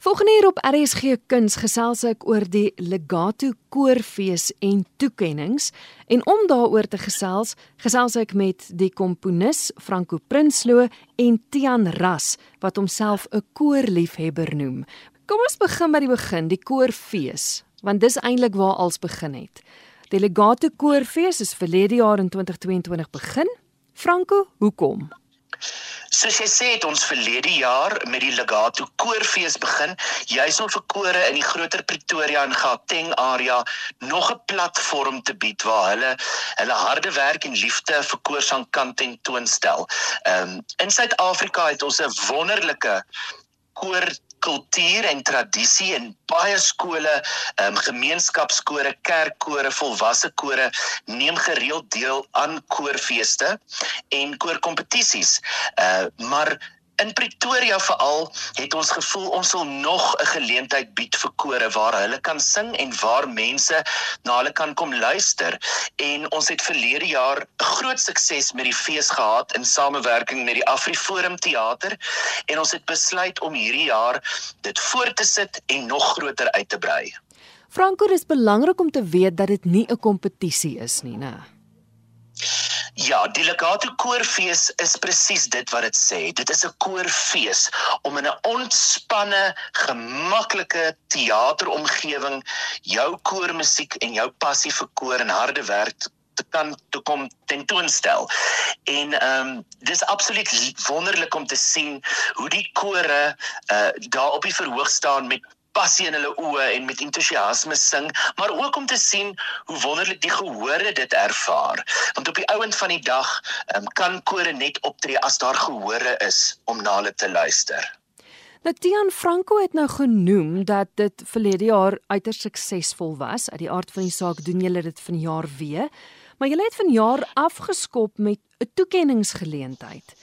Volgende hier op RSG Kuns gesels ek oor die Legato Koorfees en toekennings en om daaroor te gesels, gesels ek met die komponis Franco Prinsloo en Tian Ras wat homself 'n koorliefhebber noem. Kom ons begin by die begin, die Koorfees, want dis eintlik waar alles begin het. Die Legato Koorfees is verlede jaar in 2022 begin. Franco, hoekom? Soos jy sê het ons verlede jaar met die Legato Koorfees begin, juis om vir kore in die groter Pretoria en Gauteng area nog 'n platform te bied waar hulle hulle harde werk en liefde vir koorsang kan tentoonstel. Ehm um, in Suid-Afrika het ons 'n wonderlike koor kultuur en tradisie in baie skole, um, gemeenskapskore, kerkkore, volwasse kore neem gereeld deel aan koorfeeste en koorkompetisies. Uh maar In Pretoria veral het ons gevoel ons wil nog 'n geleentheid bied vir kore waar hulle kan sing en waar mense na hulle kan kom luister. En ons het verlede jaar groot sukses met die fees gehad in samewerking met die AfriForum Theater en ons het besluit om hierdie jaar dit voort te sit en nog groter uit te brei. Franco, dit is belangrik om te weet dat dit nie 'n kompetisie is nie, né? Ja, die Legato Koorfees is presies dit wat dit sê. Dit is 'n koorfees om in 'n ontspanne, gemaklike teateromgewing jou koormusiek en jou passie vir koor en harde werk te kan te kom tentoonstel. En ehm um, dis absoluut wonderlik om te sien hoe die kore uh daar op die verhoog staan met passie in hulle oë en met entoesiasme sing, maar ook om te sien hoe wonderlik die gehore dit ervaar. Want op die ouend van die dag um, kan kore net optree as daar gehore is om na hulle te luister. Nou Tian Franco het nou genoem dat dit verlede jaar uiters suksesvol was. Uit die aard van die saak doen julle dit vanjaar weer, maar julle het vanjaar afgeskop met 'n toekenningsgeleentheid.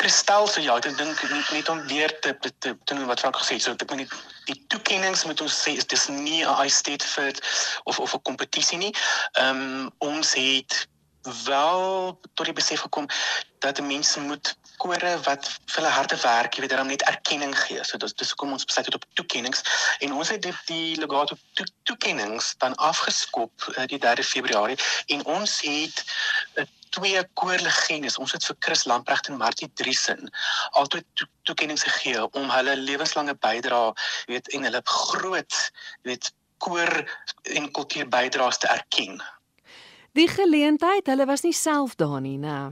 Kristel sê ja, ek dink net net om weer te te, te, te doen wat Frank gesê het. So ek moet die toekennings moet ons sê is dis nie 'n high state fit of of 'n kompetisie nie. Ehm um, ons het wel tot die besef gekom dat mense moet kore wat vir hulle harde werk, jy weet, dan net erkenning gee. So dis dis kom ons besluit het op toekennings en ons het die, die legato to, toekennings dan afgeskop uh, die 3 Februarie en ons het twee koorlegendes. Ons het vir Chris Lamprecht en Martie Driesen altyd to toekennings gegee om hulle lewenslange bydrae, weet en hulle groot, weet koor en kultuur bydraes te erken. Die geleentheid, hulle was nie self daar nie, né?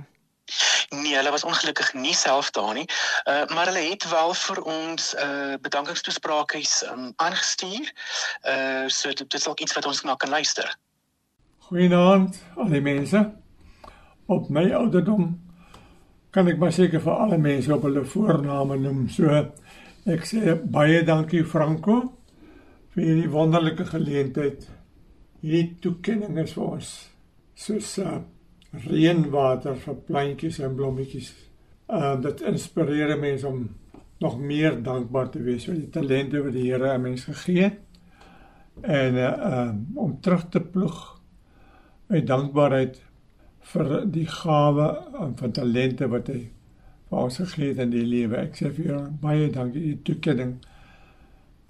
Nee, hulle was ongelukkig nie self daar nie. Uh maar hulle het wel vir ons uh bedankingstoesprakies um, aangestuur. Uh so dit is ook iets wat ons na kan luister. Goeienaand aan die mense op my ouderdom kan ek maar seker vir alle mense op hulle voorname noem. So ek sê baie dankie Franco vir hierdie wonderlike geleentheid. Hierdie toekenning is vir ons soos uh, reënwater vir plantjies en blommetjies. Uh dit inspireer mense om nog meer dankbaar te wees vir die talente wat die Here aan mense gegee het. En uh, uh om terug te ploeg uit dankbaarheid vir die gawe van talente wat hy vir ons gegee het in die lewe. Ek sê vir jou baie dankie. Die toekenning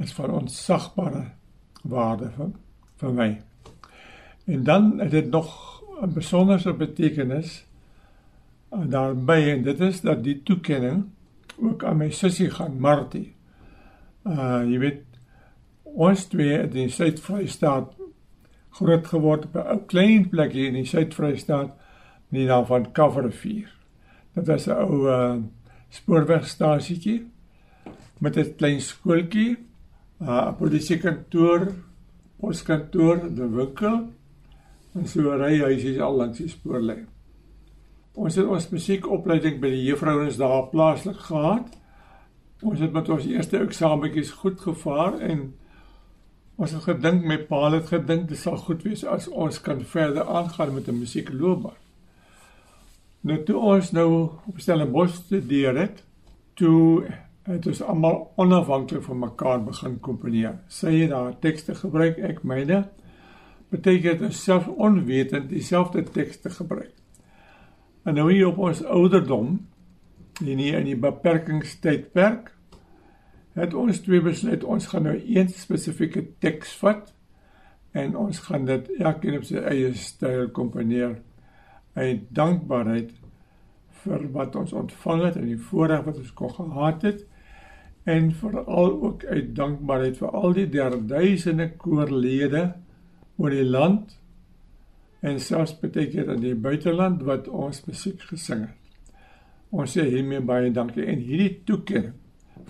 is van onsagbare waarde vir vir my. En dan het dit nog 'n besonderse betekenis eh, daarby en dit is dat die toekenning ook aan my sussie gaan Martie. Uh jy weet ons twee in die Suid-Vrystaat groot geword op 'n ou klein plekjie in die Suid-Vrystaat nie dan van Coverrivier. Dit was 'n ou uh, spoorwegstasietjie met 'n klein skooltjie, 'n uh, polisiekantoor, poskantoor, 'n winkel en so 'n ryhuisie al langs die spoorlyn. Ons het ons musiekopleiding by die juffrouens daar plaaslik gehad. Ons het met ons eerste eksaametjies goed gevaar en ons het gedink my pa het gedink dit sal goed wees as ons kan verder aangaan met 'n musiekloopbaan. Nou toe ons nou op Stellenbosch studeer het, toe het ons almal onafhanklik van mekaar begin komponeer. Sy het haar tekste gebruik, ek myne. Beteken dit self onwetend dieselfde tekste gebruik. En nou hier op ons ouderdom, in hier in die beperkingstydperk, het ons twee besluit ons gaan nou een spesifieke teks vat en ons gaan dit elkeen op sy eie styl komponeer. Uit dankbaarheid vir wat ons ontvang het en die voorreg wat ons kon gehad het en veral ook uit dankbaarheid vir al die derduisende koorlede oor die land en selfs baie keer in die buiteland wat ons musiek gesing het. Ons sê hiermee baie dankie en hierdie toekenning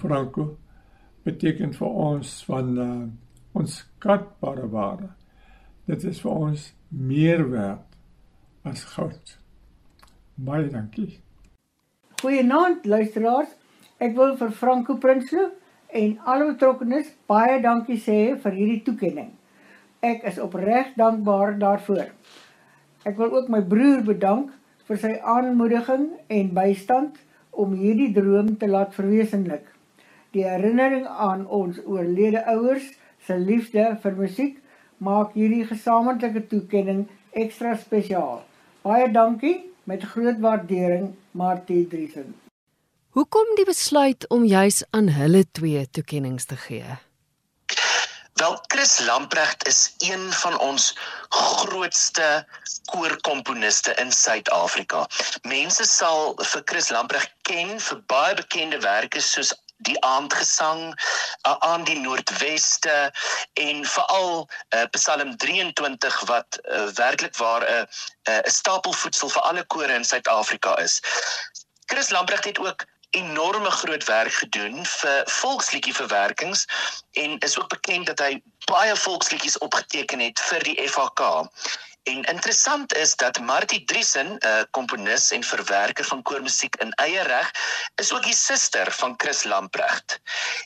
Franco beteken vir ons van uh, ons skatbare waarde. Dit is vir ons meer werd as goud. Baie dankie. Goeienaand luisteraars. Ek wil vir Franco Prinsloo en alle betrokkenes baie dankie sê vir hierdie toekenning. Ek is opreg dankbaar daarvoor. Ek wil ook my broer bedank vir sy aanmoediging en bystand om hierdie droom te laat verwesenlik. Die herinnering aan ons oorlede ouers se liefde vir musiek maak hierdie gesamentlike toekenning ekstra spesiaal. Baie dankie met groot waardering Martie Driesen. Hoekom die besluit om juis aan hulle twee toekennings te gee? Wel Chris Lamprecht is een van ons grootste koorkomponiste in Suid-Afrika. Mense sal vir Chris Lamprecht ken vir baie bekende werke soos die aandgesang uh, aan die noordweste en veral uh, Psalm 23 wat uh, werklik waar 'n uh, 'n uh, stapelvoedsel vir alle kore in Suid-Afrika is. Chris Lamprecht het ook enorme groot werk gedoen vir volksliedjie verwerkings en is ook bekend dat hy baie volksliedjies opgeteken het vir die FHK. En interessant is dat Martie Driesen, 'n komponis en verwerker van koormusiek in eie reg, is ook die suster van Chris Lamprecht.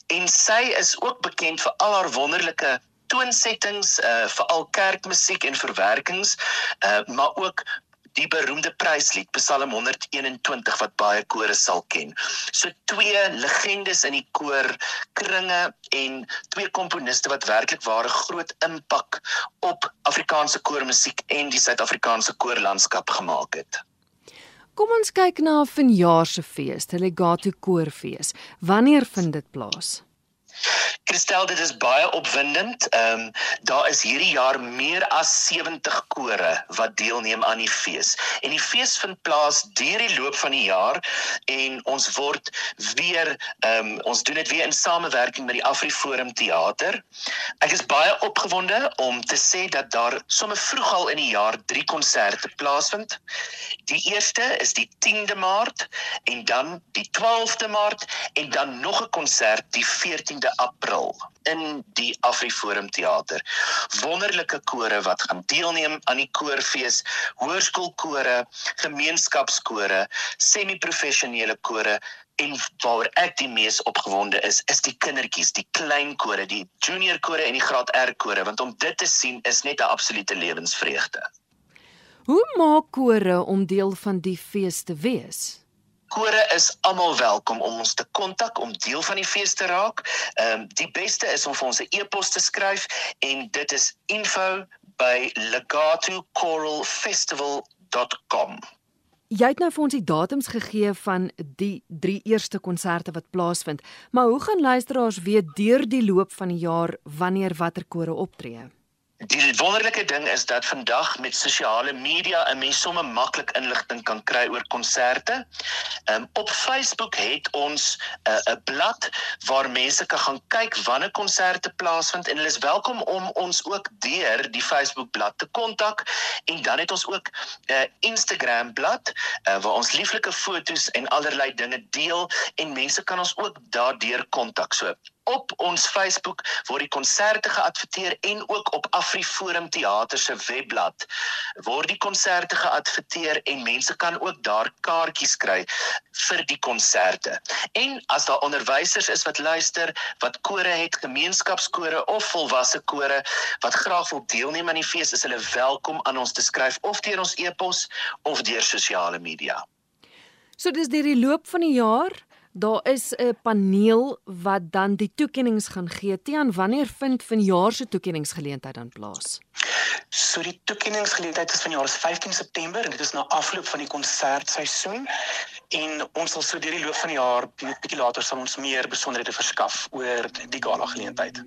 En sy is ook bekend vir al haar wonderlike toonsettings, uh veral kerkmusiek en verwerkings, uh maar ook die beroemde pryslied Psalm 121 wat baie kore sal ken. So twee legendes in die koor kringe en twee komponiste wat werklik ware groot impak op Afrikaanse koormusiek en die Suid-Afrikaanse koorlandskap gemaak het. Kom ons kyk na vanjaar se fees, die Legato Koorfees. Wanneer vind dit plaas? Christel, dit is baie opwindend. Ehm um, daar is hierdie jaar meer as 70 kore wat deelneem aan die fees. En die fees vind plaas deur die loop van die jaar en ons word weer ehm um, ons doen dit weer in samewerking met die AfriForum Theater. Ek is baie opgewonde om te sê dat daar sommer vroeg al in die jaar drie konserte plaasvind. Die eerste is die 10de Maart en dan die 12de Maart en dan nog 'n konsert die 14de April in die AfriForum Theater. Wonderlike kore wat gaan deelneem aan die koorfees, hoërskoolkore, gemeenskapskore, semi-professionele kore en waar ek die mees opgewonde is, is die kindertjies, die klein kore, die junior kore en die graad R kore, want om dit te sien is net 'n absolute lewensvreugde. Hoe maak kore om deel van die fees te wees? Kore is almal welkom om ons te kontak om deel van die fees te raak. Ehm um, die beste is om vir ons 'n e-pos te skryf en dit is info@legatochoralfestival.com. Jy het nou vir ons die datums gegee van die drie eerste konserte wat plaasvind, maar hoe gaan luisteraars weet deur die loop van die jaar wanneer watter kore optree? Die wonderlike ding is dat vandag met sosiale media 'n mens sommer maklik inligting kan kry oor konserte. Um, op Facebook het ons 'n uh, blad waar mense kan gaan kyk wanneer konserte plaasvind en hulle is welkom om ons ook deur die Facebook blad te kontak en dan het ons ook 'n uh, Instagram blad uh, waar ons lieflike foto's en allerlei dinge deel en mense kan ons ook daardeur kontak. So op ons Facebook word die konserte geadverteer en ook op AfriForum Theater se webblad word die konserte geadverteer en mense kan ook daar kaartjies kry vir die konserte. En as daar onderwysers is wat luister, wat kore het, gemeenskapskore of volwasse kore wat graag wil deelneem aan die fees, is hulle welkom aan ons te skryf of deur ons e-pos of deur sosiale media. So dis deur die loop van die jaar Daar is 'n paneel wat dan die toekenninge gaan gee. Tiaan, wanneer vind vanjaar se toekenningsgeleentheid dan plaas? So die toekenningsgeleentheid is vanjaar is 15 September en dit is na afloop van die konsertseisoen en ons sal so deur die loop van die jaar bietjie later sal ons meer besonderhede verskaf oor die gala geleentheid.